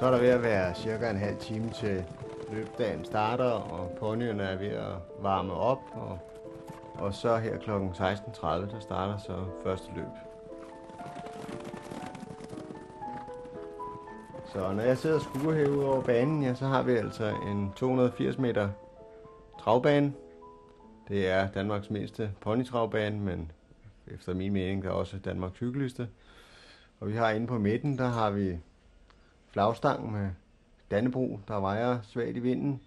Så er der ved at være cirka en halv time til løbdagen starter, og ponyerne er ved at varme op, og, og så her kl. 16.30, der starter så første løb. Så når jeg sidder og skuer herude over banen, ja, så har vi altså en 280 meter travbane. Det er Danmarks mindste ponytravbane, men efter min mening der er også Danmarks hyggeligste. Og vi har inde på midten, der har vi flagstang med Dannebro, der vejer svagt i vinden.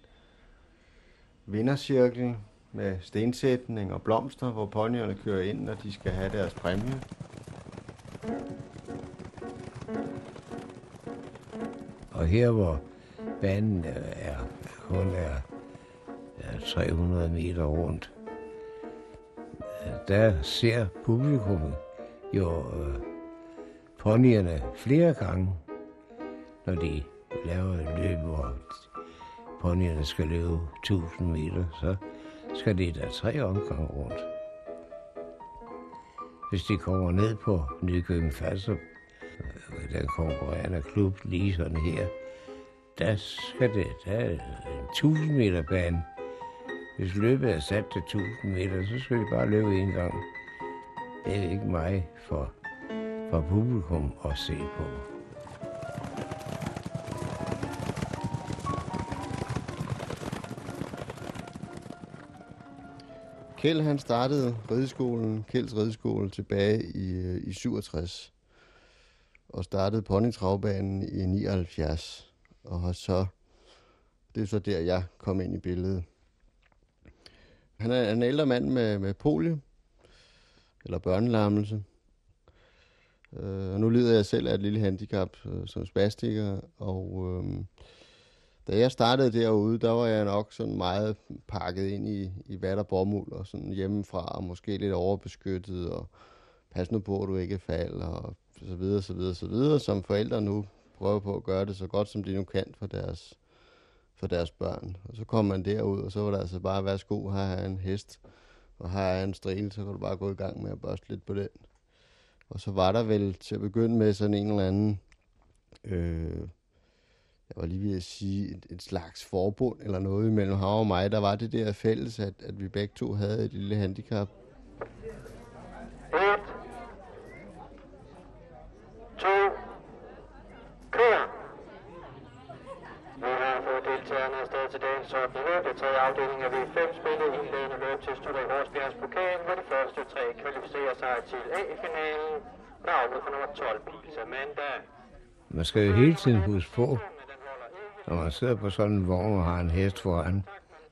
Vindercirkel med stensætning og blomster, hvor ponyerne kører ind, når de skal have deres præmie. Og her hvor banen er, kun er 300 meter rundt, der ser publikum jo øh, ponyerne flere gange, når de laver et løb, hvor ponyerne skal løbe 1000 meter, så skal de da tre omgange rundt. Hvis de kommer ned på Nykøbing Falster, øh, den konkurrerende klub, lige sådan her, der skal det, der er en 1000 meter bane. Hvis løbet er sat til 1000 meter, så skal de bare løbe en gang. Det er ikke mig for, for publikum at se på. Kjeld han startede rideskolen, Kjelds rideskole tilbage i, i 67 og startede ponytravbanen i 79 og har så det er så der jeg kom ind i billedet. Han er en ældre mand med, med polio eller børnelammelse. Øh, og nu lider jeg selv af et lille handicap øh, som spastiker, og øh, da jeg startede derude, der var jeg nok sådan meget pakket ind i, i vat og bomuld og sådan hjemmefra, og måske lidt overbeskyttet, og pas nu på, at du ikke falder, og så videre, så videre, så videre, som forældre nu prøver på at gøre det så godt, som de nu kan for deres, for deres børn. Og så kom man derud, og så var der altså bare, værsgo, her er en hest, og her er en strel, så kan du bare gå i gang med at børste lidt på den. Og så var der vel til at begynde med sådan en eller anden, øh, jeg var lige ved at sige, et, et slags forbund eller noget mellem ham og mig. Der var det der fælles, at, at vi begge to havde et lille handicap. Et, to, kør. Vi har fået dagens 8. løb. Det tredje afdeling af V5 spillet indledende løb til Studrik Horsbjergs pokal, hvor de første tre kvalificerer sig til A-finalen. Navnet for nummer 12, Pils Amanda. Man skal jo hele tiden huske på, når man sidder på sådan en vogn og har en hest foran,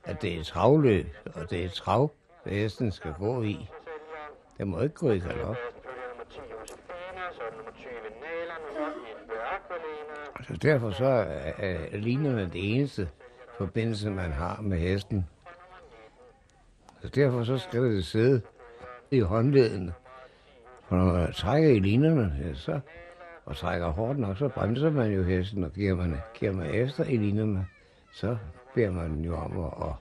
at det er et travløb, og det er et trav, hesten skal gå i. Det må ikke gå i galop. Så derfor så er, er linerne det eneste forbindelse, man har med hesten. Så derfor så skal det sidde i håndledene. For når man trækker i linerne, ja, så, og trækker hårdt nok, så bremser man jo hesten, og giver man, giver man efter i linerne, så beder man den jo om at, at,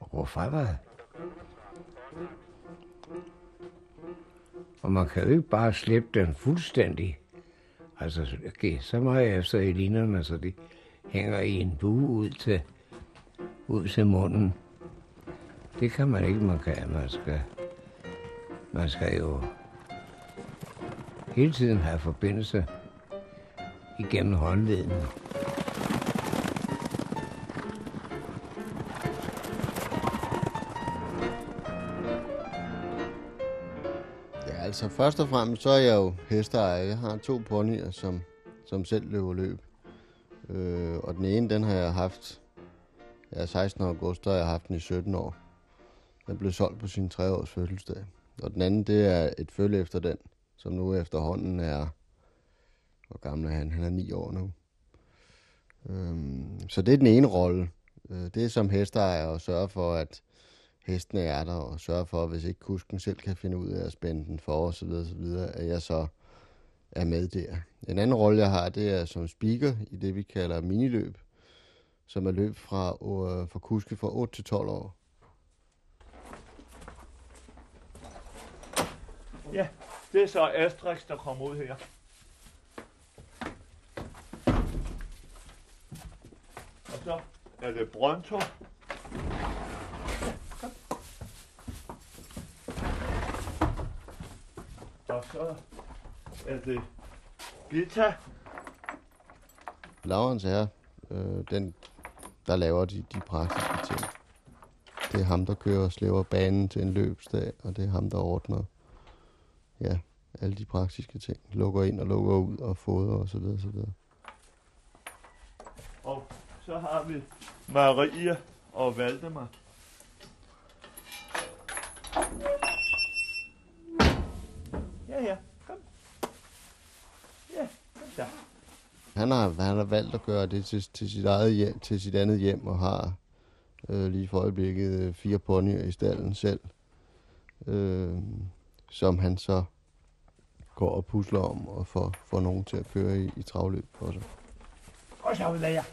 at gå fremad. Og man kan jo ikke bare slippe den fuldstændig. Altså, okay, så meget efter i linerne, så de hænger i en bue ud til, ud til munden. Det kan man ikke, man kan. Man skal, man skal jo hele tiden have forbindelse igennem håndleden. Ja, altså først og fremmest, så er jeg jo hesteejer. Jeg har to ponyer, som, som selv løber løb. Øh, og den ene, den har jeg haft, jeg er 16 august, og jeg har haft den i 17 år. Den blev solgt på sin 3 års fødselsdag. Og den anden, det er et følge efter den, som nu efterhånden er, hvor gammel er han? Han er 9 år nu. Øhm, så det er den ene rolle. Øh, det er som hesteejer at sørge for, at hestene er der, og sørge for, hvis ikke kusken selv kan finde ud af at spænde den for osv., videre, at jeg så er med der. En anden rolle, jeg har, det er som speaker i det, vi kalder miniløb, som er løb fra, øh, fra kuske fra 8 til 12 år. Ja, det er så Asterix, der kommer ud her. Og så er det Bronto. Og så er det Gita. Laurens er øh, den, der laver de, de praktiske ting. Det er ham, der kører og slæver banen til en løbsdag, og det er ham, der ordner ja, alle de praktiske ting. Lukker ind og lukker ud og fodrer og så videre, så videre. Og så har vi Maria og Valdemar. Ja, ja, kom. Ja, kom så. Han har, han har valgt at gøre det til, til, sit eget hjem, til sit andet hjem, og har øh, lige for øjeblikket øh, fire ponyer i stallen selv, øh, som han så går og pusler om og får, får nogen til at køre i, i travløb for sig. Og så vil jeg.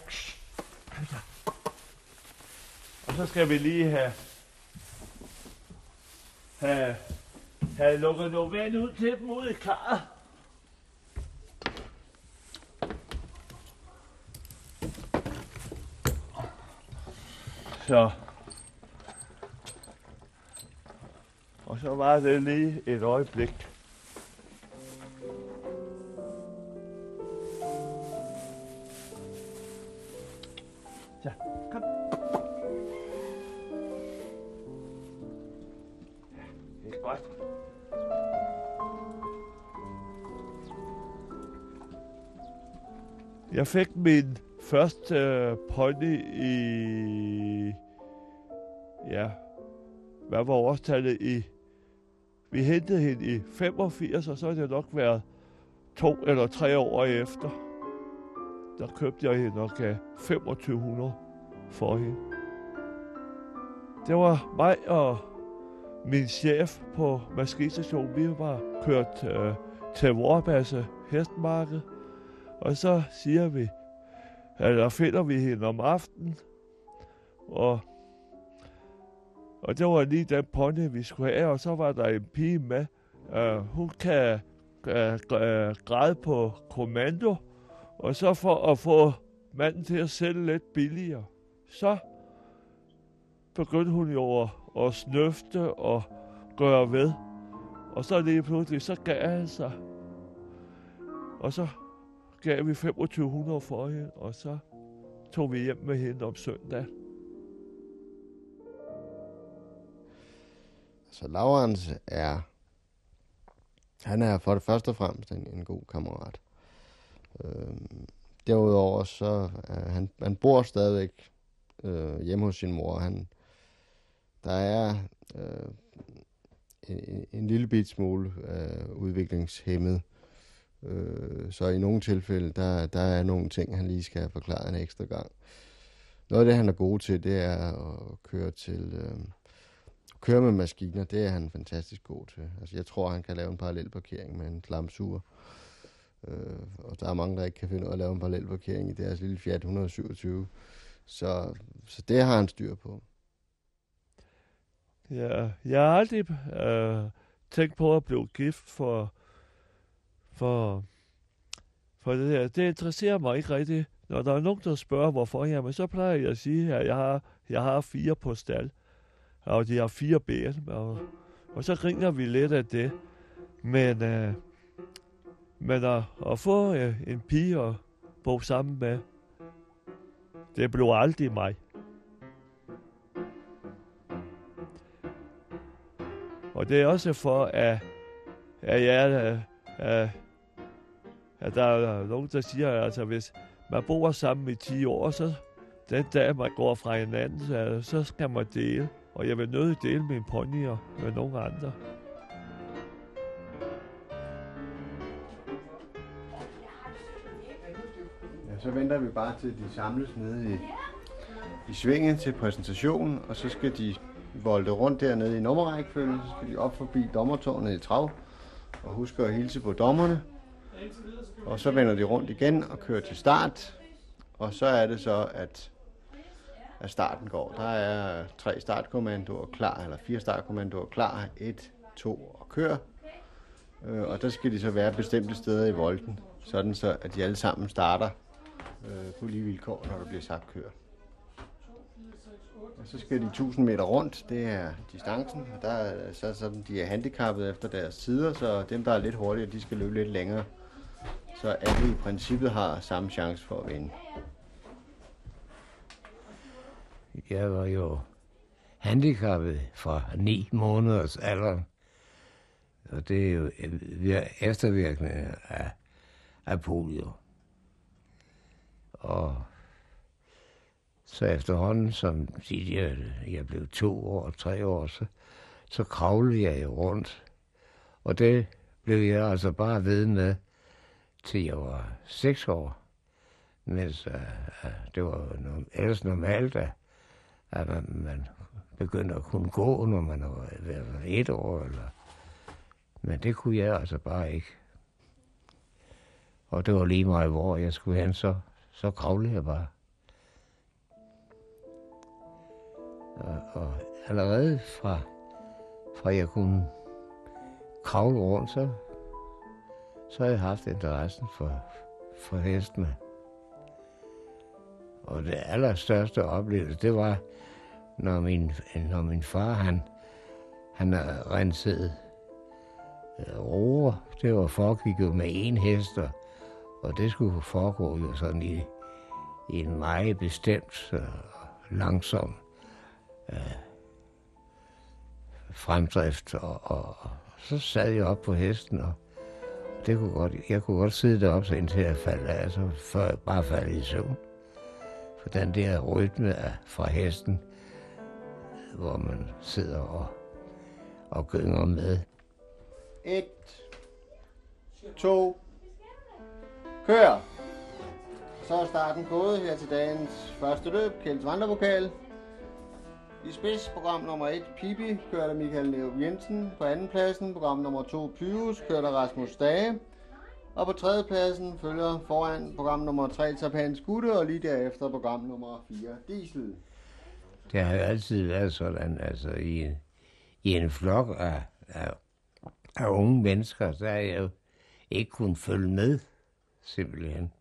Og så skal vi lige have, have, have lukket noget vand ud til dem ude i karret. Så. Og så var det lige et øjeblik. Så, kom. Ja, det er godt. Jeg fik min første pony i... Ja, hvad var årstallet i... Vi hentede hende i 85, og så har det nok været to eller tre år efter. Der købte jeg hende nok af 2500 for hende. Det var mig og min chef på maskinstationen. Vi var kørt øh, til Vorbasse hestmarked, og så siger vi, eller finder vi hende om aftenen, og, og det var lige den pony, vi skulle have, og så var der en pige med. Uh, hun kan uh, uh, græde på kommando, og så for at få manden til at sælge lidt billigere, så begyndte hun jo at, at snøfte og gøre ved. Og så lige pludselig, så gav han sig. Og så gav vi 2500 for hende, og så tog vi hjem med hende om søndag. Så Laurens er, han er for det første og fremmest en, en god kammerat. Øh, derudover så er han, han bor stadigvæk øh, hjemme hos sin mor. Han, der er øh, en, en lille bit smule øh, udviklingshemmet. Øh, så i nogle tilfælde, der, der er nogle ting, han lige skal have forklaret en ekstra gang. Noget af det, han er god til, det er at køre til... Øh, køre med maskiner, det er han fantastisk god til. Altså, jeg tror, han kan lave en parallelparkering med en klamsuger. Øh, og der er mange, der ikke kan finde ud af at lave en parallelparkering i deres lille Fiat 127. Så, så det har han styr på. Ja, jeg har aldrig øh, tænkt på at blive gift for, for, for det der. Det interesserer mig ikke rigtigt. Når der er nogen, der spørger, hvorfor, jamen så plejer jeg at sige, at jeg har, jeg har fire på stald, og de har fire ben, og, og så griner vi lidt af det. Men, øh, men at, at få øh, en pige at bo sammen med, det blev aldrig mig. Og det er også for, at, at, jeg, at, at, at der er nogen, der siger, at altså, hvis man bor sammen i 10 år, så den dag, man går fra hinanden, så, så skal man dele. Og jeg vil nødig dele mine ponyer med nogen andre. Ja, så venter vi bare til de samles nede i, i svingen til præsentationen, og så skal de volde rundt dernede i nummerrækkefølgen, så skal de op forbi dommertårnet i trav, og huske at hilse på dommerne. Og så vender de rundt igen og kører til start, og så er det så, at at starten går. Der er tre startkommandoer klar, eller fire startkommandoer klar. Et, to og kør. Øh, og der skal de så være bestemte steder i volden, sådan så at de alle sammen starter øh, på lige vilkår, når der bliver sagt kør. Og så skal de 1000 meter rundt, det er distancen, og der er så sådan, de er handicappet efter deres sider, så dem, der er lidt hurtigere, de skal løbe lidt længere. Så alle i princippet har samme chance for at vinde. Jeg var jo handicappet fra 9 måneders alder. Og det er jo øh, eftervirkende af, af polio. Og så efterhånden, som jeg, jeg blev to år, tre år, så, så kravlede jeg jo rundt. Og det blev jeg altså bare ved med, til jeg var seks år. Mens uh, det var ellers normalt, at, at man, man begyndte at kunne gå, når man var et år. Eller, men det kunne jeg altså bare ikke. Og det var lige meget, hvor jeg skulle hen, så, så kravlede jeg bare. Og, og allerede fra, fra jeg kunne kravle rundt, så, så har jeg haft interessen for, for hestene. Og det allerstørste oplevelse, det var, når min, når min far, han, han rensede øh, roer. Det var foregik med en hest, og, og det skulle foregå jo sådan i, i en meget bestemt og langsom øh, fremdrift. Og, og, og så sad jeg op på hesten, og det kunne godt, jeg kunne godt sidde deroppe, så indtil jeg faldt af, altså før jeg bare faldt i søvn. For den der rytme af, fra hesten, hvor man sidder og, og gynger med. Et, to, kør! Så er starten gået her til dagens første løb, Kjelds Vandervokal. I spids, program nummer 1, Pibi, kører der Michael Neup Jensen. På anden pladsen, program nummer 2, Pyrus, kører der Rasmus Dage. Og på tredje pladsen følger foran program nummer 3, Tapan Gutte, og lige derefter program nummer 4, Diesel. Det har jo altid været sådan, altså i, i en flok af, af, af unge mennesker, så har jeg jo ikke kun følge med, simpelthen.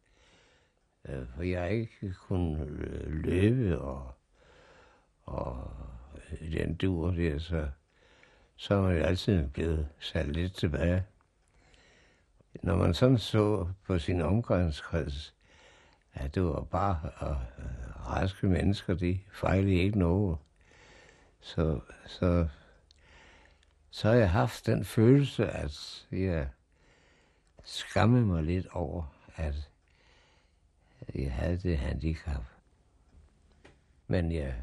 Øh, for jeg har ikke kunnet øh, løbe og og øh, den dur der, så, så er jeg altid blevet sat lidt tilbage. Når man sådan så på sin omgangskreds, at det var bare og, raske mennesker, de fejlede ikke noget, så, så, så har jeg haft den følelse, at jeg skammede mig lidt over, at jeg havde det handicap. Men jeg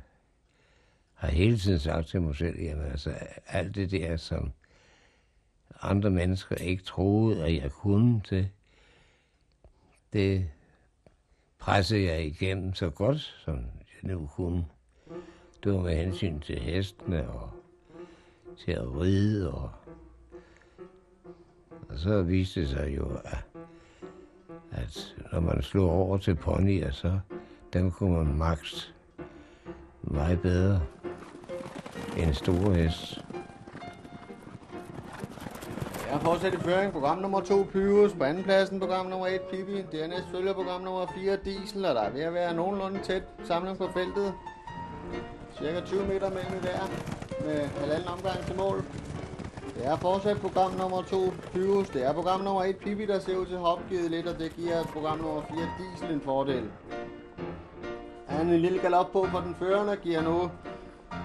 har hele tiden sagt til mig selv, jamen altså, alt det der, som andre mennesker ikke troede, at jeg kunne det, det pressede jeg igennem så godt, som jeg nu kunne. Det var med hensyn til hestene og til at ride. Og, og så viste det sig jo, at, at når man slog over til ponyer, så dem kunne man maks meget bedre en stor hest. Jeg fortsætter i føring. Program nummer 2, Pyrus. På anden pladsen, program nummer 1, Pippi. Dernæst følger program nummer 4, Diesel. Og der er ved at være nogenlunde tæt samling på feltet. Cirka 20 meter mellem hver med halvanden omgang til mål. Det er fortsat program nummer 2, Pyrus. Det er program nummer 1, Pippi, der ser ud til at opgivet lidt, og det giver program nummer 4, Diesel, en fordel. Han en lille galop på for den førende, giver nu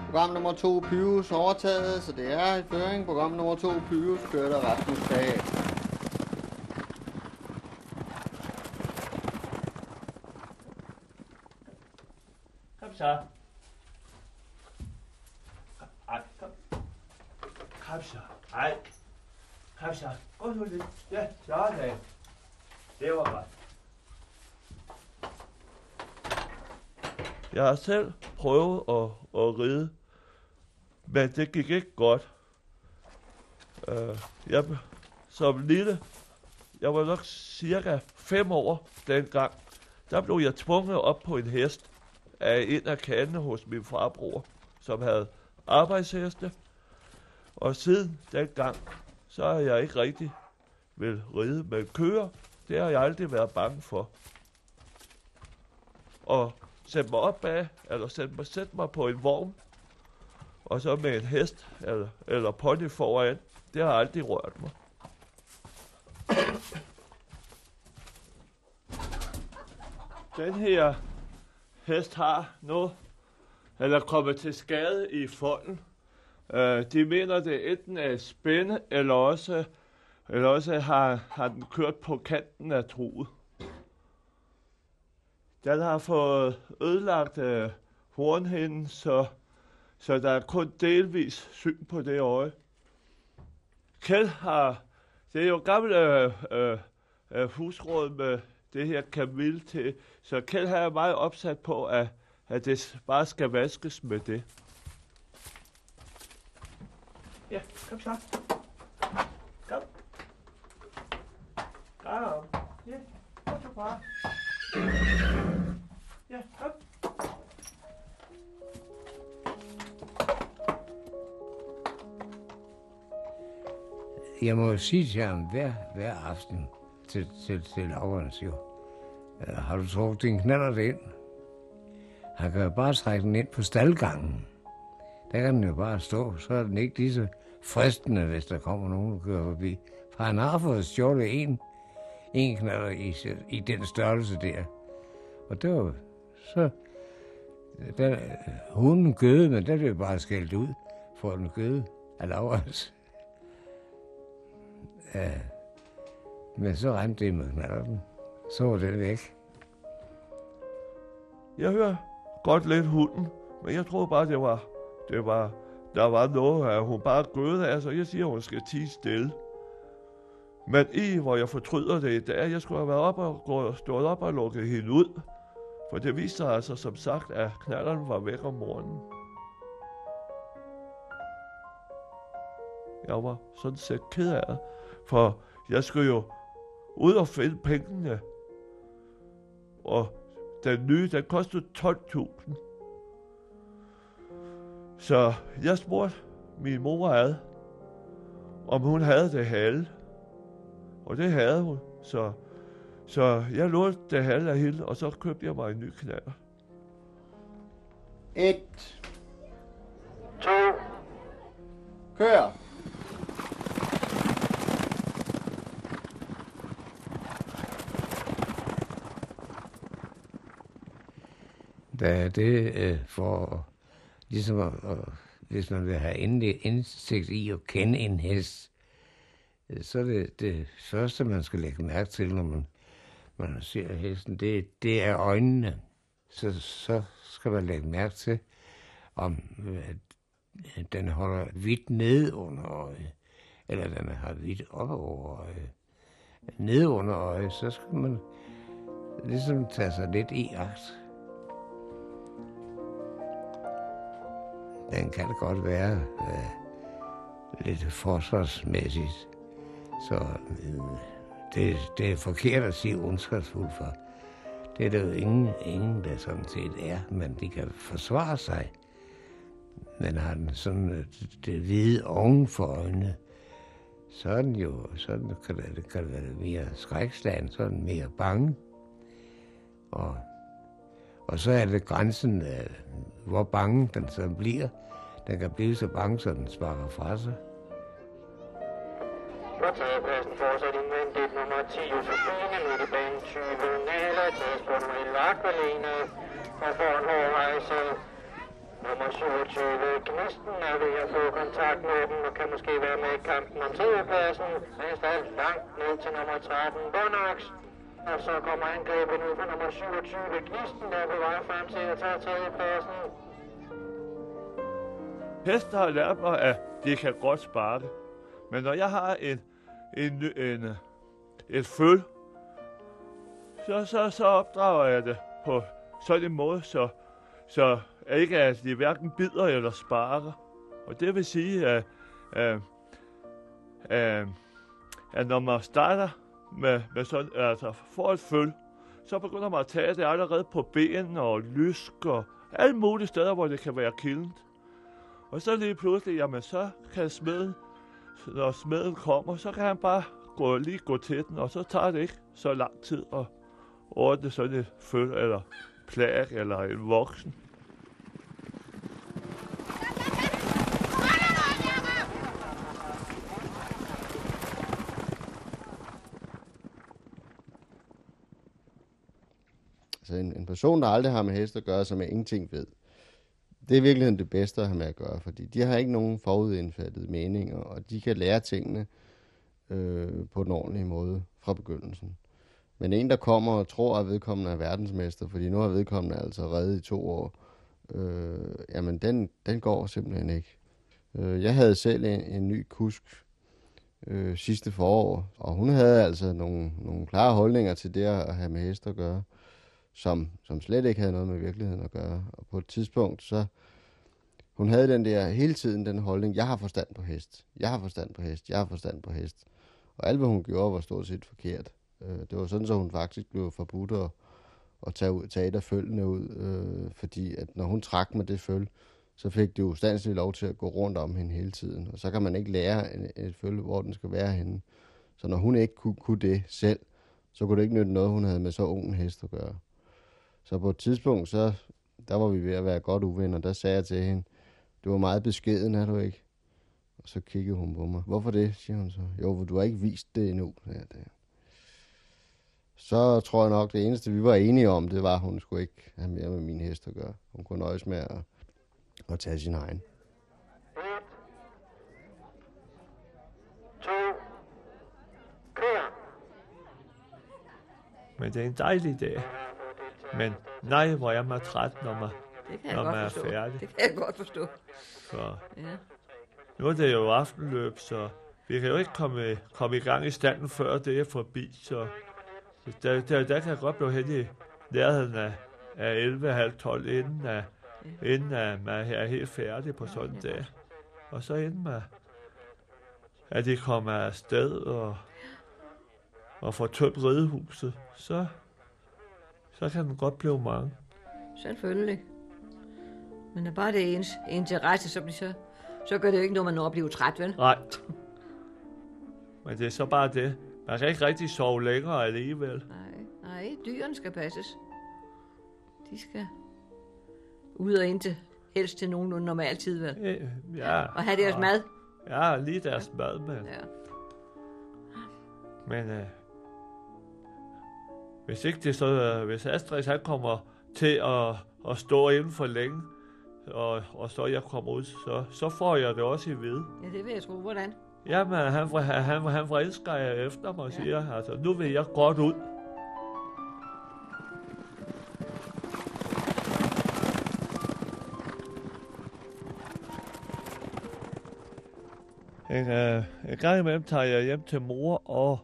Program nummer 2, Pyrus, overtaget, så det er i føring. Program nummer 2, Pyrus, kører der Rasmus Dage. Kom så. Ej, kom. Kom så. Ej. Kom så. Gå nu lidt. Ja, sådan. Det var godt. Jeg har selv prøvet at, at ride men det gik ikke godt. Uh, jeg, som lille, jeg var nok cirka fem år dengang, der blev jeg tvunget op på en hest af en af kandene hos min farbror, som havde arbejdsheste. Og siden dengang, så har jeg ikke rigtig vil ride med køer. Det har jeg aldrig været bange for. Og sætte mig op af, eller sætte mig, sætte mig på en vogn, og så med en hest eller, eller pony foran, det har aldrig rørt mig. Den her hest har nu, eller kommet til skade i folden. Uh, øh, de mener, det enten er spænde, eller også, eller også har, har den kørt på kanten af truet. Den har fået ødelagt uh, hornhinden, så, så der er kun delvis syn på det øje. Kjeld har, det er jo gammel øh, øh, øh, husråd med det her kamille til, så Kjeld har er meget opsat på, at, at det bare skal vaskes med det. Ja, kom så. Kom. Kom. Ja, kom så bare. Jeg må sige til ham hver, hver aften til, til, til Laurens jo. Øh, har du trukket din knaller ind? Han kan jo bare trække den ind på staldgangen. Der kan den jo bare stå, så er den ikke lige så fristende, hvis der kommer nogen, der kører forbi. For han har fået stjålet en, en knaller i, i den størrelse der. Og det var så... Den, øh, hunden gøde, men der blev bare skældt ud for den gøde af Laurens. Ja. Men så ramte det med knallerten. Så var den væk. Jeg hører godt lidt hunden, men jeg troede bare, det var, det var, der var noget, at hun bare gøde af, så jeg siger, at hun skal tige stille. Men i, hvor jeg fortryder det, det er, jeg skulle have været op og gået, stået op og lukket hende ud. For det viste sig altså som sagt, at knalleren var væk om morgenen. Jeg var sådan set ked af det, for jeg skulle jo ud og finde pengene. Og den nye, den kostede 12.000. Så jeg spurgte min mor ad, om hun havde det halve. Og det havde hun. Så, så jeg lånte det halve af hende, og så købte jeg mig en ny knaller. Et. To, Kør. Der er det øh, for ligesom at, at, hvis man vil have endelig indsigt i at kende en hest, øh, så er det det første, man skal lægge mærke til, når man, man ser hesten, det, det er øjnene. Så, så skal man lægge mærke til, om at den holder hvidt ned under øjet, eller den har hvidt op over øjet. Ned under øjet, så skal man ligesom tage sig lidt i agt. Den kan godt være øh, lidt forsvarsmæssigt. Så øh, det, det er forkert at sige ondskabsfuld for. Det er der jo ingen, ingen, der sådan set er, men de kan forsvare sig. Men har den sådan øh, det hvide oven for øjnene, så er den jo, sådan kan det, kan det være mere skrækslagen, så er den mere bange. Og, og så er det grænsen, øh, hvor bange den så bliver. Den kan blive så bange, så den sparker fra sig. på fortsat indvendigt nummer 10 Josefine, midt 20 Nala, tages på nummer 11 Aqualene, og får en hård rejse. Nummer 27 Gnisten er ved at få kontakt med den, og kan måske være med i kampen om tredjepladsen, men er langt ned til nummer 13 Bonax. Og så kommer angrebet ud fra nummer 27 Gnisten, der er på vej frem til at tage tredjepladsen. Heste har lært mig, at de kan godt sparke. Men når jeg har en, en, en, en, et føl, så, så, så opdrager jeg det på sådan en måde, så, så ikke at de hverken bider eller sparker. Og det vil sige, at, at, at, at når man starter med, med sådan, altså for et føl, så begynder man at tage det allerede på ben og lysk og alle mulige steder, hvor det kan være kildent. Og så lige pludselig, jamen så kan smeden, når smeden kommer, så kan han bare gå, lige gå til den, og så tager det ikke så lang tid at ordne sådan et føl eller plag eller en voksen. Person, der aldrig har med heste at gøre, som jeg ingenting ved, det er virkelig det bedste at have med at gøre, fordi de har ikke nogen forudindfattede meninger, og de kan lære tingene øh, på den ordentlige måde fra begyndelsen. Men en, der kommer og tror, at vedkommende er verdensmester, fordi nu har vedkommende altså reddet i to år, øh, jamen den, den går simpelthen ikke. Øh, jeg havde selv en, en ny kusk øh, sidste forår, og hun havde altså nogle, nogle klare holdninger til det at have med heste at gøre som, som slet ikke havde noget med virkeligheden at gøre. Og på et tidspunkt, så hun havde den der hele tiden den holdning, jeg har forstand på hest, jeg har forstand på hest, jeg har forstand på hest. Og alt, hvad hun gjorde, var stort set forkert. Øh, det var sådan, så hun faktisk blev forbudt at, at tage, ud, tage et af følgene ud, øh, fordi at når hun trak med det følge, så fik det ustandsligt lov til at gå rundt om hende hele tiden. Og så kan man ikke lære en, et følge, hvor den skal være henne. Så når hun ikke kunne, kunne det selv, så kunne det ikke nytte noget, hun havde med så ung en hest at gøre. Så på et tidspunkt, så, der var vi ved at være godt uvenner. Der sagde jeg til hende, du var meget beskeden, er du ikke? Og så kiggede hun på mig. Hvorfor det, siger hun så. Jo, for du har ikke vist det endnu. Ja, det. Så tror jeg nok, det eneste, vi var enige om, det var, at hun skulle ikke have mere med min hest at gøre. Hun kunne nøjes med at, at tage sin egen. 1, 2, kør. Men det er en dejlig dag. Men nej, hvor er man træt, når man, Det kan jeg når godt man er forstå. færdig. Det kan jeg godt forstå. For Ja. nu er det jo aftenløb, så vi kan jo ikke komme, komme i gang i standen, før det er forbi. Så der, der, der kan jeg godt blive hen i nærheden af, af 11, halv 12, inden, af, inden at man er helt færdig på sådan en dag. Og så inden man, at de kommer afsted og, og får tømt ridehuset, så, så kan den godt blive mange. Selvfølgelig. Men er bare det ens interesse, så, så, så gør det jo ikke noget, man når at blive træt, vel? Nej. Men det er så bare det. Man kan ikke rigtig sove længere alligevel. Nej, nej, dyrene skal passes. De skal ud og ind til, helst til nogenlunde normal tid, vel? Øh, Ja, Og have deres mad. Ja, lige deres mad, men, Ja. men øh, hvis ikke det så, hvis Astrid han kommer til at, at stå inden for længe, og, og så jeg kommer ud, så, så får jeg det også i vide. ja, det vil jeg tro. Hvordan? Jamen, han, han, han, han vrisker jeg efter mig og Ja. siger, altså, nu vil jeg godt ud. En, øh, en gang imellem tager jeg hjem til mor, og,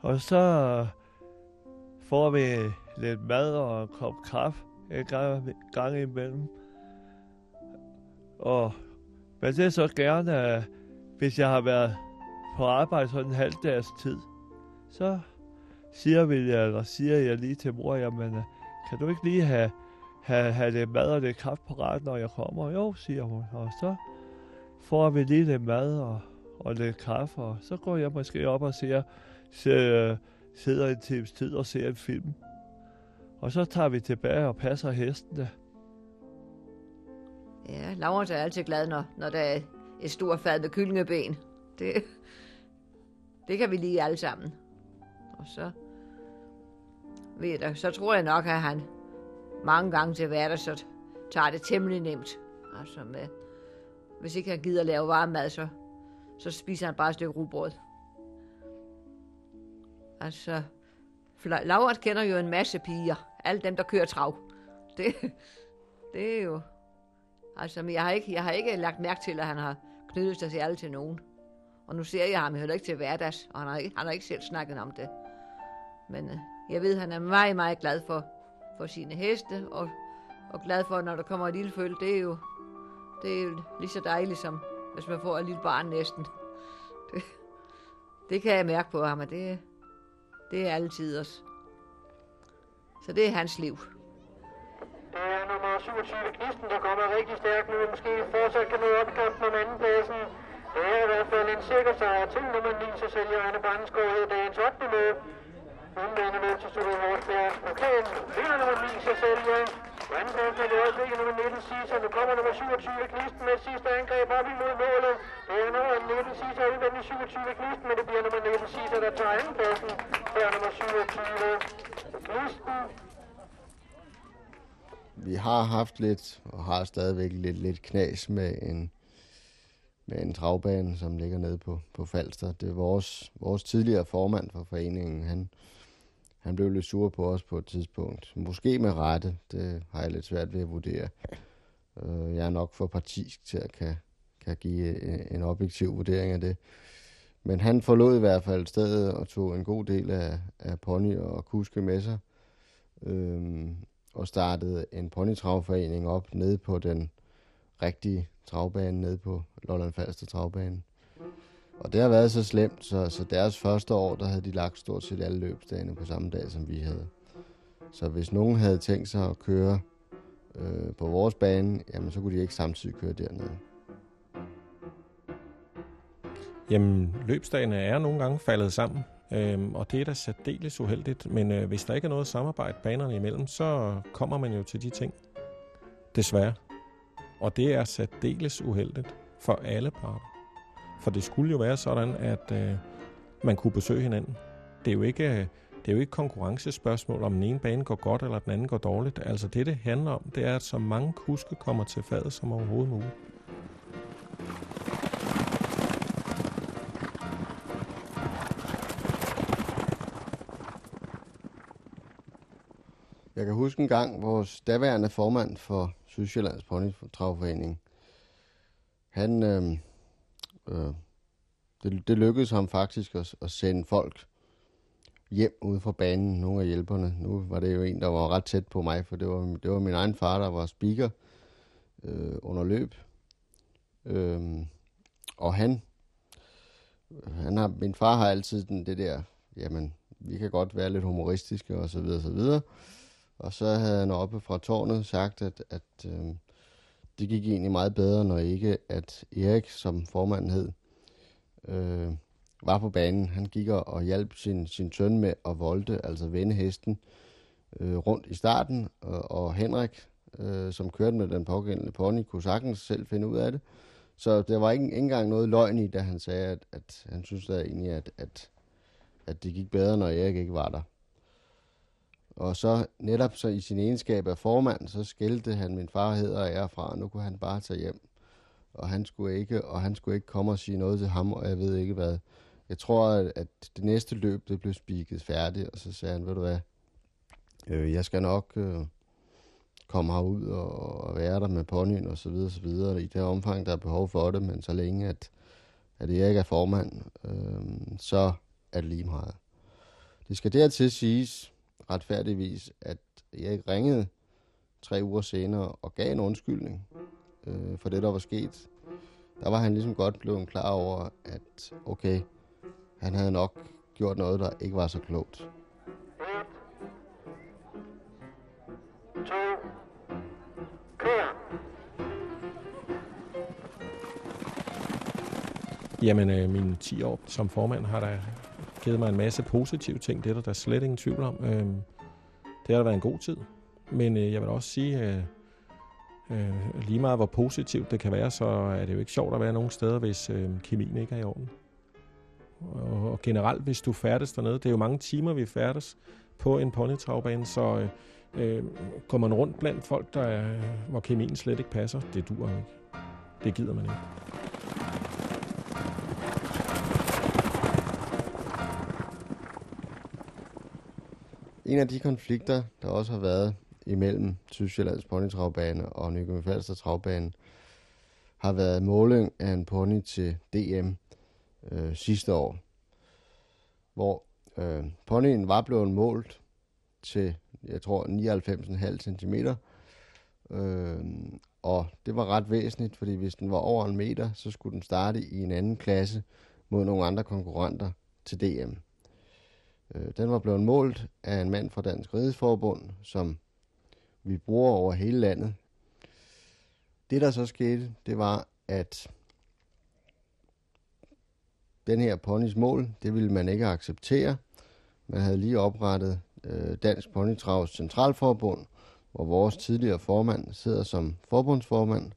og så får vi lidt mad og en kop kaffe en gang, gang imellem. Og, men det er så gerne, øh, hvis jeg har været på arbejde sådan en halv dags tid, så siger, vi, eller siger jeg lige til mor, jamen, øh, kan du ikke lige have, have, have lidt mad og lidt kaffe på ret, når jeg kommer? Jo, siger hun. Og så får vi lige lidt mad og, og lidt kaffe, og så går jeg måske op og ser, ser, øh, sidder en times tid og ser en film. Og så tager vi tilbage og passer hestene. Ja, Laurens er altid glad, når, når der er et stort fad med kyllingeben. Det, det kan vi lige alle sammen. Og så, ved jeg, så tror jeg nok, at han mange gange til hverdag, så tager det temmelig nemt. Altså med, hvis ikke han gider lave varm mad, så, så spiser han bare et stykke rugbrød. Altså, for kender jo en masse piger. Alle dem, der kører trav. Det, det er jo... Altså, men jeg har, ikke, jeg har ikke lagt mærke til, at han har knyttet sig særligt til nogen. Og nu ser jeg ham heller ikke til hverdags, og han har, ikke, han har ikke selv snakket om det. Men øh, jeg ved, at han er meget, meget glad for, for sine heste, og, og glad for, når der kommer et lille føl. Det er jo, det er jo lige så dejligt, som hvis man får et lille barn næsten. Det, det kan jeg mærke på ham, og det, det er altid os. Så det er hans liv. Der er nummer 27 Knisten, der kommer rigtig stærkt nu. Måske fortsat kan nå opkampen om andenpladsen. Det er i hvert fald en sikker sejr til nummer 9, så sælger Anne Brandsgaard her dagens 8. løb. Indlægende løb til Studio Horsberg. Okay, vinder nummer 9, så sælger. På det er også øjeblikket nummer 19 Cesar. Nu kommer nummer 27 Knisten med sidste angreb op imod målet. Det er nummer 19 Cesar udvendig 27 Knisten, men det bliver nummer 19 Cesar, der tager andenpladsen. Før nummer 27 Knisten. Vi har haft lidt, og har stadigvæk lidt, lidt knas med en, med en travbane, som ligger nede på, på Falster. Det er vores, vores tidligere formand for foreningen. Han, han blev lidt sur på os på et tidspunkt. Måske med rette. Det har jeg lidt svært ved at vurdere. Øh, Jeg er nok for partisk til at kan, kan give en- en objektiv vurdering af det. Men han forlod i hvert fald stedet og tog en god del af, af pony og kuske med sig. Øhm, og startede en ponytravforening op nede på den rigtige travbane, nede på Lolland Falster travbane. Og det har været så slemt, så, så deres første år, der havde de lagt stort set alle løbsdagene på samme dag, som vi havde. Så hvis nogen havde tænkt sig at køre øh, på vores bane, jamen så kunne de ikke samtidig køre dernede. Jamen, løbsdagene er nogle gange faldet sammen, øh, og det er da særdeles uheldigt. Men øh, hvis der ikke er noget samarbejde banerne imellem, så kommer man jo til de ting. Desværre. Og det er særdeles uheldigt for alle parter. For det skulle jo være sådan, at øh, man kunne besøge hinanden. Det er jo ikke... Øh, det er jo ikke konkurrencespørgsmål, om den ene bane går godt, eller den anden går dårligt. Altså det, det handler om, det er, at så mange kuske kommer til fadet som overhovedet muligt. Jeg kan huske en gang, vores daværende formand for Sydsjællands Ponytravforening, han, øh, øh, det, det lykkedes ham faktisk at, at sende folk hjem ude fra banen, nogle af hjælperne. Nu var det jo en, der var ret tæt på mig, for det var, det var min egen far, der var speaker øh, under løb. Øh, og han, han har, min far har altid den, det der, jamen, vi kan godt være lidt humoristiske og så videre, og så videre. Og så havde han oppe fra tårnet sagt, at, at øh, det gik egentlig meget bedre, når ikke at Erik, som formanden hed, øh, var på banen. Han gik og og hjalp sin, sin søn med at volte, altså vende hesten øh, rundt i starten. Og, og Henrik, øh, som kørte med den pågældende pony, kunne sagtens selv finde ud af det. Så der var ikke, ikke engang noget løgn i, da han sagde, at, at han synes da egentlig, at, at, at det gik bedre, når Erik ikke var der. Og så netop så i sin egenskab af formand, så skældte han min far hedder og ære fra, og nu kunne han bare tage hjem. Og han skulle ikke, og han skulle ikke komme og sige noget til ham, og jeg ved ikke hvad. Jeg tror, at, at det næste løb, det blev spiket færdigt, og så sagde han, ved du hvad, øh, jeg skal nok øh, komme herud og, og være der med ponyen og så videre, så videre, i det omfang, der er behov for det, men så længe, at, at jeg ikke er formand, øh, så er det lige meget. Det skal dertil siges, retfærdigvis, at jeg ikke ringede tre uger senere og gav en undskyldning øh, for det, der var sket. Der var han ligesom godt blevet klar over, at okay, han havde nok gjort noget, der ikke var så klogt. 1, 2. Jamen, øh, mine 10 år som formand har der givet mig en masse positive ting. Det er der, der er slet ingen tvivl om. Øh, det har da været en god tid. Men øh, jeg vil også sige, øh, øh, lige meget hvor positivt det kan være, så er det jo ikke sjovt at være nogen steder, hvis øh, kemien ikke er i orden. Og, og generelt, hvis du færdes dernede, det er jo mange timer, vi færdes på en ponytravbane, så øh, øh, går man rundt blandt folk, der er, hvor kemien slet ikke passer, det dur ikke. Det gider man ikke. En af de konflikter, der også har været imellem Sydsjællands Ponytravbane og Nykøbing Falster Travbane, har været måling af en pony til DM øh, sidste år, hvor øh, ponyen var blevet målt til, jeg tror, 99,5 cm. Øh, og det var ret væsentligt, fordi hvis den var over en meter, så skulle den starte i en anden klasse mod nogle andre konkurrenter til DM. Øh, den var blevet målt af en mand fra Dansk Ridesforbund, som vi bruger over hele landet. Det, der så skete, det var, at den her ponys mål, det ville man ikke acceptere. Man havde lige oprettet øh, Dansk Ponytravs Centralforbund, hvor vores tidligere formand sidder som forbundsformand.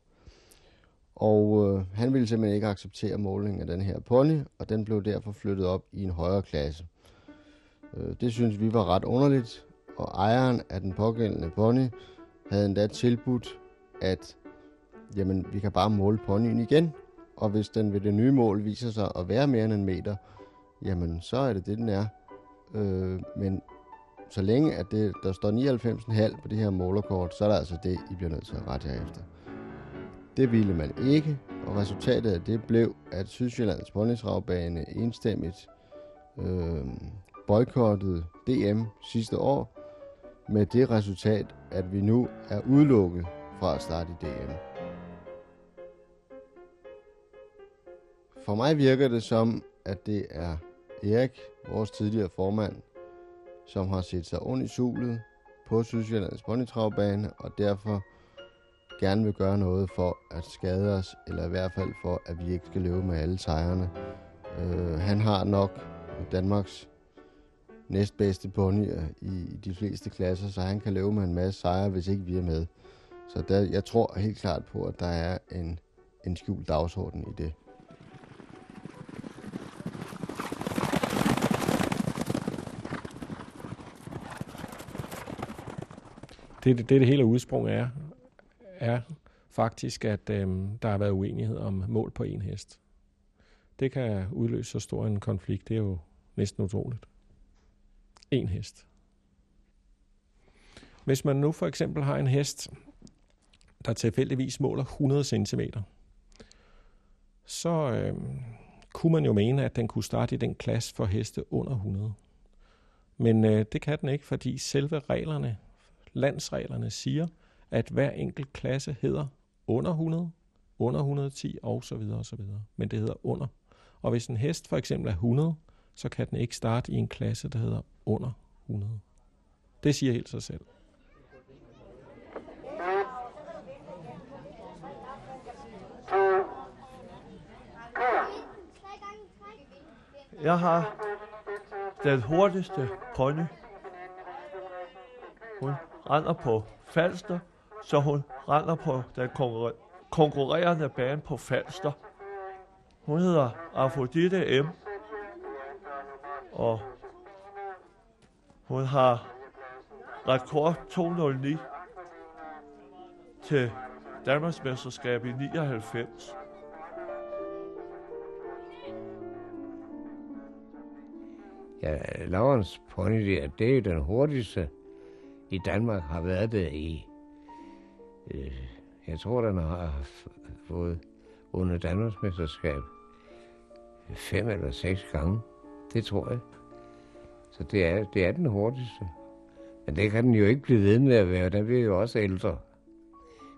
Og øh, han ville simpelthen ikke acceptere målingen af den her pony, og den blev derfor flyttet op i en højere klasse. Øh, det synes vi var ret underligt, og ejeren af den pågældende pony havde endda tilbudt, at jamen, vi kan bare måle ponyen igen, og hvis den ved det nye mål viser sig at være mere end en meter, jamen så er det det, den er. Øh, men så længe at det, der står 99,5 på det her målerkort, så er der altså det, I bliver nødt til at rette jer efter. Det ville man ikke, og resultatet af det blev, at Sydsjællands Ponytravbane enstemmigt øh, boykottede DM sidste år, med det resultat, at vi nu er udelukket fra at starte i DM. For mig virker det som, at det er Erik, vores tidligere formand, som har set sig ondt i sulet på Sydsjællands Ponytravbane, og derfor gerne vil gøre noget for at skade os, eller i hvert fald for, at vi ikke skal løbe med alle sejrene. Øh, han har nok Danmarks næstbedste ponyer øh, i de fleste klasser, så han kan leve med en masse sejre, hvis ikke vi er med. Så der, jeg tror helt klart på, at der er en, en skjult dagsorden i det. Det, det, det, det hele udsprung er, er faktisk, at øhm, der har været uenighed om mål på en hest. Det kan udløse så stor en konflikt. Det er jo næsten utroligt. En hest. Hvis man nu for eksempel har en hest, der tilfældigvis måler 100 cm, så øh, kunne man jo mene, at den kunne starte i den klasse for heste under 100. Men øh, det kan den ikke, fordi selve reglerne landsreglerne siger, at hver enkelt klasse hedder under 100, under 110 og så videre og så videre. Men det hedder under. Og hvis en hest for eksempel er 100, så kan den ikke starte i en klasse, der hedder under 100. Det siger helt sig selv. Jeg har den hurtigste pony. Hun render på Falster, så hun render på den konkurrerende bane på Falster. Hun hedder Afrodite M, og hun har rekord 209 til Danmarksmesterskab i 99. Ja, Laurens pony det er jo den hurtigste i Danmark har været det i, øh, jeg tror, den har fået under Danmarksmesterskab fem eller seks gange. Det tror jeg. Så det er, det er den hurtigste. Men det kan den jo ikke blive ved med at være. Den bliver jo også ældre.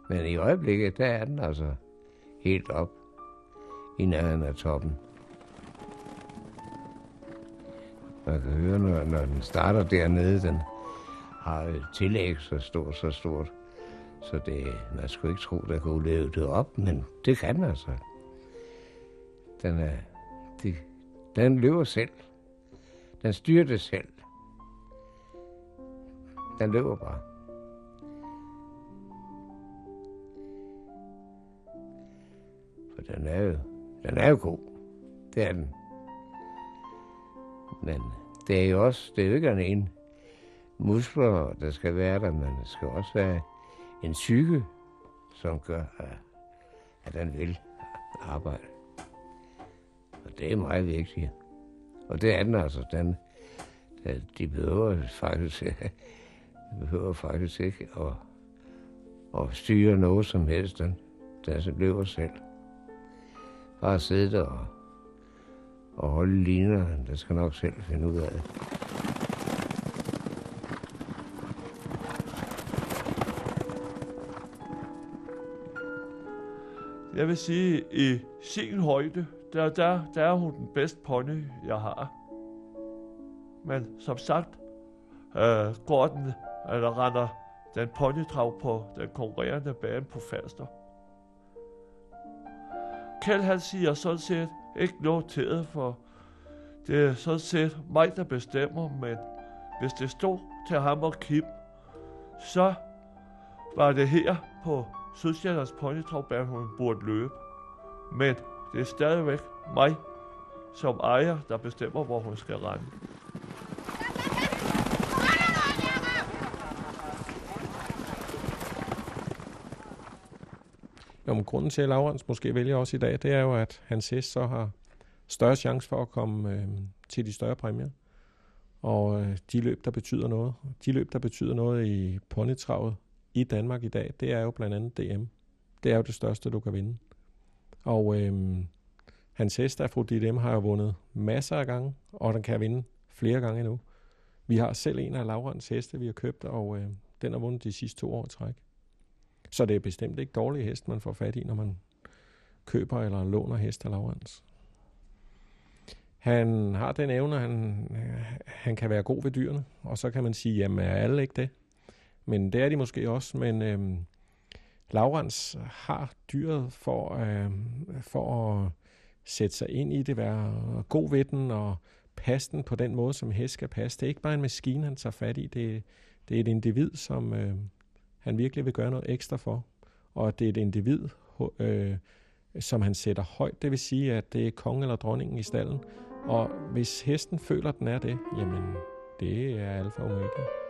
Men i øjeblikket, der er den altså helt op i nærheden af toppen. Man kan høre, når, når den starter dernede, den har et tillæg så stort, så stort. Så det, man skulle ikke tro, der kunne leve det op, men det kan man altså. Den, er, de, den løber selv. Den styrer det selv. Den løber bare. For den er jo, den er jo god. Det er den. Men det er jo også, det er jo ikke en muskler, der skal være der, men der skal også være en psyke, som gør, at den vil arbejde. Og det er meget vigtigt. Og det er den altså. Den, de behøver faktisk, behøver faktisk ikke at, at styre noget som helst. Den, den løber selv. Bare sidde der og, og holde liner. Der skal nok selv finde ud af det. Jeg vil sige, i sin højde, der, der, der er hun den bedste pony, jeg har. Men som sagt, øh, går den, eller øh, render den ponytrav på den konkurrerende bane på faster. Kjeld han siger sådan set ikke noget til det, for det er sådan set mig, der bestemmer, men hvis det stod til ham og Kim, så var det her på Sydsjællands Ponytravbane, hun burde løbe. Men det er stadigvæk mig som ejer, der bestemmer, hvor hun skal rende. Jo, men grunden til, at Laurens måske vælger også i dag, det er jo, at hans hest så har større chance for at komme øh, til de større præmier. Og øh, de løb, der betyder noget, de løb, der betyder noget i ponytravet i Danmark i dag, det er jo blandt andet DM. Det er jo det største, du kan vinde. Og øh, hans hest, Afrodite M, har jo vundet masser af gange, og den kan vinde flere gange endnu. Vi har selv en af Laurens heste, vi har købt, og øh, den har vundet de sidste to år træk. Så det er bestemt ikke dårlige hest, man får fat i, når man køber eller låner hest af Laurens. Han har den evne, han, han kan være god ved dyrene, og så kan man sige, jamen er alle ikke det? Men det er de måske også, men øhm, Laurens har dyret for, øh, for at sætte sig ind i det, være god ved den og passe den på den måde, som hest skal passe. Det er ikke bare en maskine, han tager fat i, det, det er et individ, som øh, han virkelig vil gøre noget ekstra for. Og det er et individ, øh, som han sætter højt. Det vil sige, at det er kongen eller dronningen i stallen. Og hvis hesten føler, at den er det, jamen det er alfa og omega.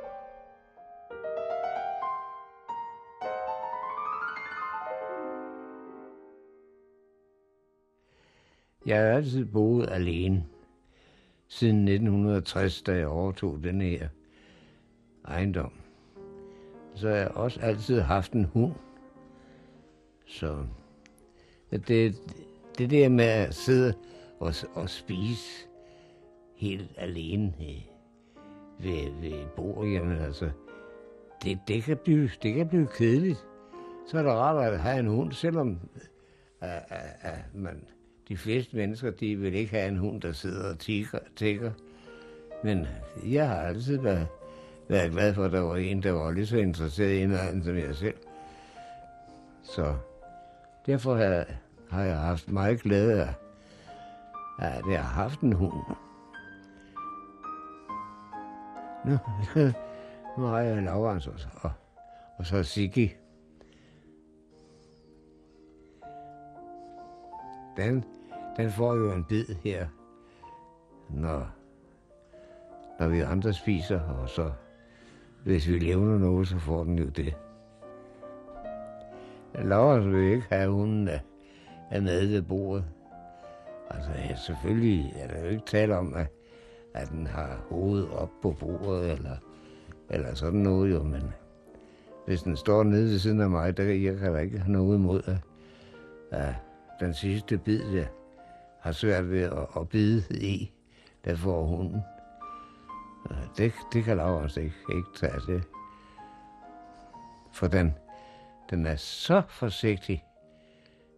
Jeg har altid boet alene. Siden 1960, da jeg overtog den her ejendom. Så har jeg også altid haft en hund. Så det, det der med at sidde og, og spise helt alene øh, ved, ved bordet, jamen altså, det, det, kan blive, det kan blive kedeligt. Så er det rart at have en hund, selvom at, at, at man, de fleste mennesker, de vil ikke have en hund, der sidder og tigger, tigger. Men jeg har altid været, været glad for, at der var en, der var lige så interesseret i en anden som jeg selv. Så derfor har, har jeg haft meget glæde af, at jeg har haft en hund. Nu, nu har jeg Laurens og, og, og så Sigge. Den, den får jo en bid her, når, når vi andre spiser, og så hvis vi levner noget, så får den jo det. Laura vil ikke have hunden af, af med ved bordet. Altså, ja, selvfølgelig er der jo ikke tale om, at, at den har hovedet op på bordet, eller, eller sådan noget jo, men hvis den står nede ved siden af mig, der jeg kan da ikke have noget imod, at, at den sidste bid, der har svært ved at, at bide i, der får hunden. Øh, det, det kan Laurens altså ikke, ikke tage det. For den, den er så forsigtig.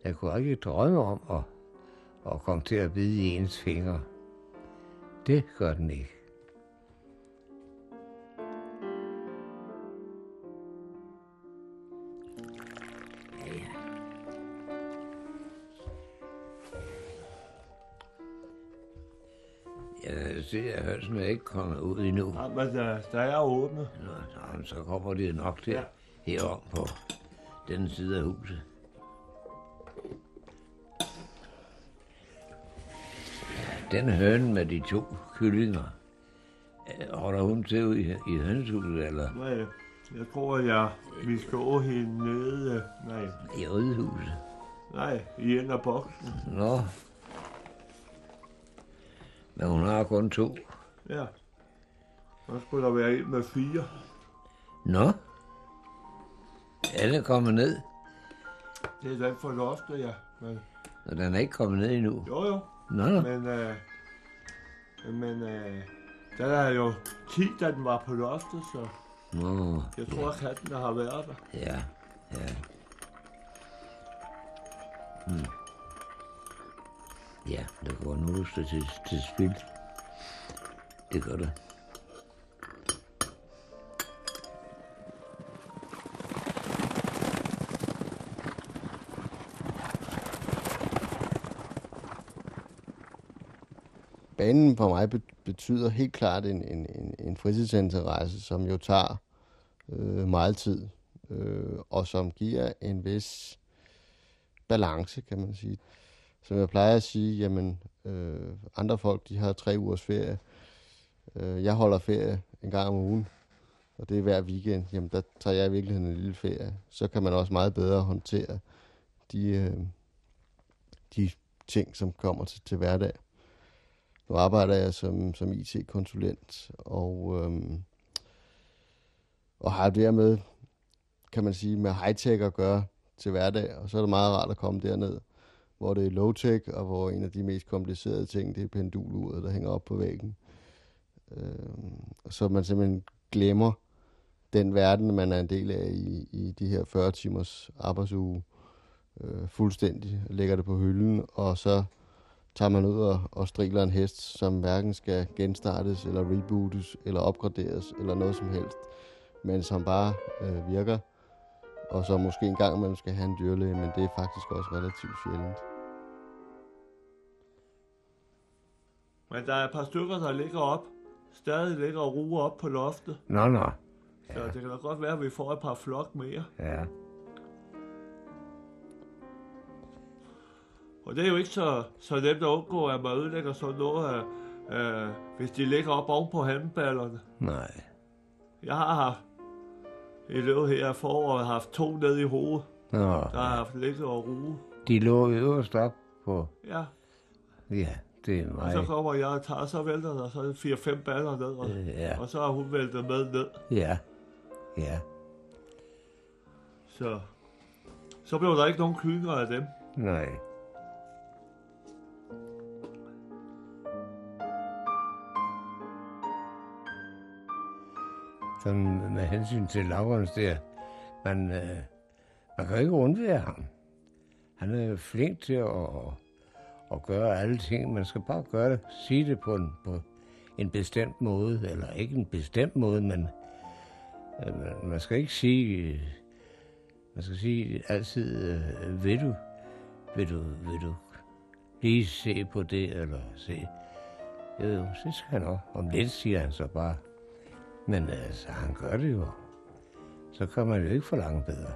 Jeg kunne ikke drømme om at, at komme til at bide i ens fingre. Det gør den ikke. Jeg ser, at hølsen er ikke kommet ud endnu. Ja, men der, der er åbnet. Nå, nå, så kommer det nok til Ja. herom på den side af huset. Den høne med de to kyllinger, øh, holder hun til i, i hønsehuset, eller Nej, jeg tror, at jeg, vi skal over hende nede. Nej, i ridhuset? nej, i en af boksen. Nå. Men hun har kun to. Ja. Så skulle der være en med fire. Nå. Er den kommet ned? Det er den for loftet, ja. Men, Og den er ikke kommet ned endnu. jo, jo. Nå, nå. Men, øh, men øh, der er jo 10, da den var på loftet, så Nå, jeg tror, at katten har været der. ja. Der går nu til, til, til spil. Det gør det. banen for mig betyder helt klart en, en, en, en fritidsinteresse, som jo tager øh, meget tid, øh, og som giver en vis balance, kan man sige. Som jeg plejer at sige, jamen, øh, andre folk, de har tre ugers ferie. Øh, jeg holder ferie en gang om ugen, og det er hver weekend. Jamen, der tager jeg i virkeligheden en lille ferie. Så kan man også meget bedre håndtere de, øh, de ting, som kommer til, til hverdag. Nu arbejder jeg som, som IT-konsulent, og, øhm, og har dermed, kan man sige, med high-tech at gøre til hverdag, og så er det meget rart at komme derned, hvor det er low-tech, og hvor en af de mest komplicerede ting, det er penduluret, der hænger op på væggen. Øh, så man simpelthen glemmer den verden, man er en del af i, i de her 40 timers arbejdsuge, øh, fuldstændig, lægger det på hylden, og så tager man ud og, og striler en hest, som hverken skal genstartes, eller rebootes, eller opgraderes, eller noget som helst, men som bare øh, virker, og som måske en gang man skal have en dyrlæge, men det er faktisk også relativt sjældent. Men der er et par stykker, der ligger op. Stadig ligger og ruer op på loftet. Nå, nå. Så det kan da godt være, at vi får et par flok mere. Ja. Og det er jo ikke så, så nemt at undgå, at man ødelægger sådan noget, af, øh, hvis de ligger op oven på handballerne. Nej. Jeg har haft, i løbet her foråret, haft to ned i hovedet, Nå, der har haft ligget og ruge. de lå øverst op på... Ja, Ja, det er og så mig. kommer jeg og tager, så vælter der så fire-fem baller ned, og, Øh, Ja, og så har hun væltet med ned. ja, ja. Så, så blev der ikke nogen kyllinger af dem. Nej. Sådan med hensyn til Laurens der, man, øh, man kan ikke undvære ham. Han er flink til at, at gøre alle ting. Man skal bare gøre det, sige det på en, på en bestemt måde, eller ikke en bestemt måde, men øh, man- man skal ikke sige, øh, man skal sige altid, øh, vil du, vil du, vil du lige se på det, eller se, jo, jo, det skal han nok. Om lidt siger han så bare, men altså, han gør det jo. Så kan man jo ikke forlange bedre.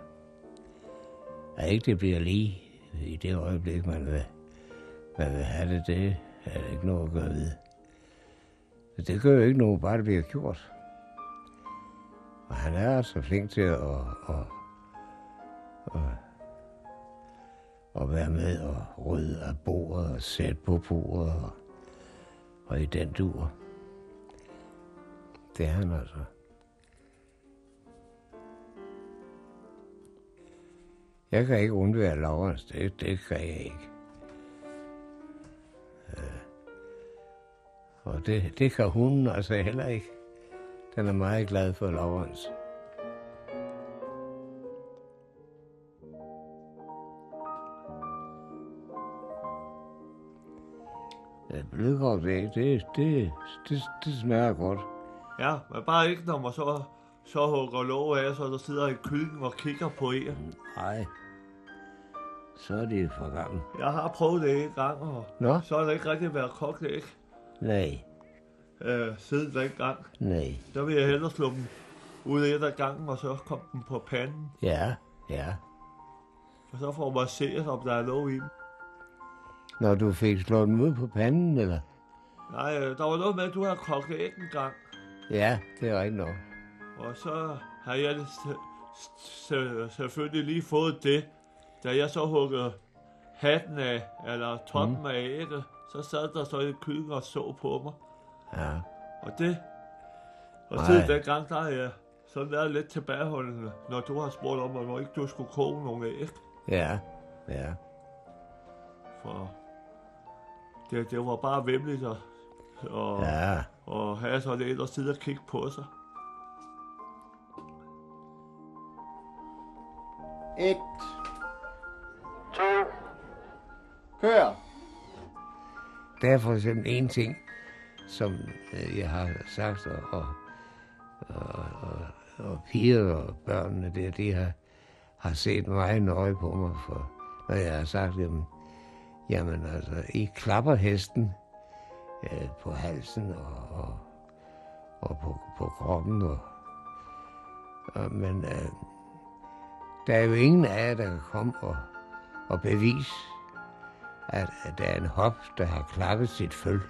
At ikke det bliver lige i det øjeblik, man vil, man vil have det, det er der ikke noget at gøre ved. Så det gør jo ikke noget, bare det bliver gjort. Og han er altså flink til at, at, at, at være med og rydde af bordet og sætte på bordet og, og i den dur. Det er han altså. Jeg kan ikke undvære Laurens, det, det kan jeg ikke. Ja. Og det, det kan hun altså heller ikke. Den er meget glad for Laurens. Øh, ja, det, det, det, det, det smager godt. Ja, men bare ikke, når man så, så hugger låget af, så der sidder en kylling og kigger på en. Nej. Så er det for gammel. Jeg har prøvet det en gang, og Nå? så har det ikke rigtig været kogt æg Nej, øh, siden dengang. nej. Der vil jeg hellere slå dem ud et af gangen, og så kom den på panden. Ja, ja. Og så får man se, om der er noget i dem. Når du fik slået dem ud på panden, eller? Nej, øh, der var noget med, at du har kogt æg en gang. Ja, det er rigtigt nok. Og så har jeg selvfølgelig lige fået det, da jeg så huggede hatten af, eller toppen mm. af ægget, så sad der så en kylling og så på mig. Ja, Og det, og siden dengang, der har jeg sådan været lidt tilbageholdende, når du har spurgt om, hvornår ikke du skulle koge nogle æg. ja, ja. For det, det var bare vemmeligt at, og, ja. Og have sådan en og sidde og kigge på sig. Et. To, Kør. der er for eksempel en ting, som øh, jeg har sagt, og, og, og, og, og piger og børnene der, de har, har set meget nøje på mig, for når jeg har sagt, jamen, jamen altså, I klapper hesten øh, på halsen og, og, og på, på kroppen, og, og, men øh, der er jo ingen af jer, der kan komme og, og bevise, at, at der er en hop, der har klappet sit føl.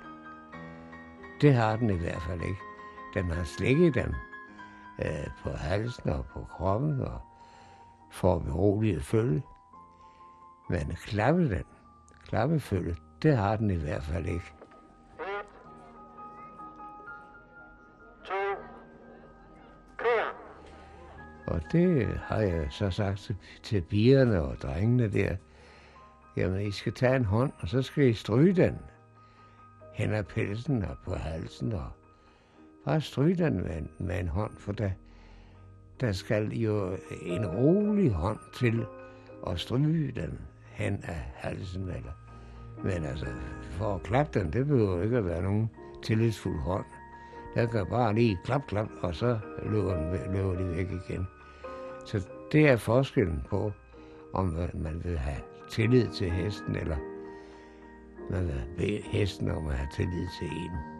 Det har den i hvert fald ikke. Den har slikket dem øh, på halsen og på kroppen og får beroliget følge. Men klappe den, klappefølge, det har den i hvert fald ikke. Og det har jeg så sagt til, til pigerne og drengene der. Jamen, I skal tage en hånd, og så skal I stryge den. Hen ad pelsen og på halsen, og bare stryge den med, en- med en hånd, for der, der skal jo en rolig hånd til at stryge den hen ad halsen. Eller. Men altså, for at klappe den, det behøver jo ikke at være nogen tillidsfuld hånd. Der kan bare lige klap, klap, og så løber, den, løber de væk igen. Så det er forskellen på, om øh, man vil have tillid til hesten, eller man vil bede hesten om at have tillid til en.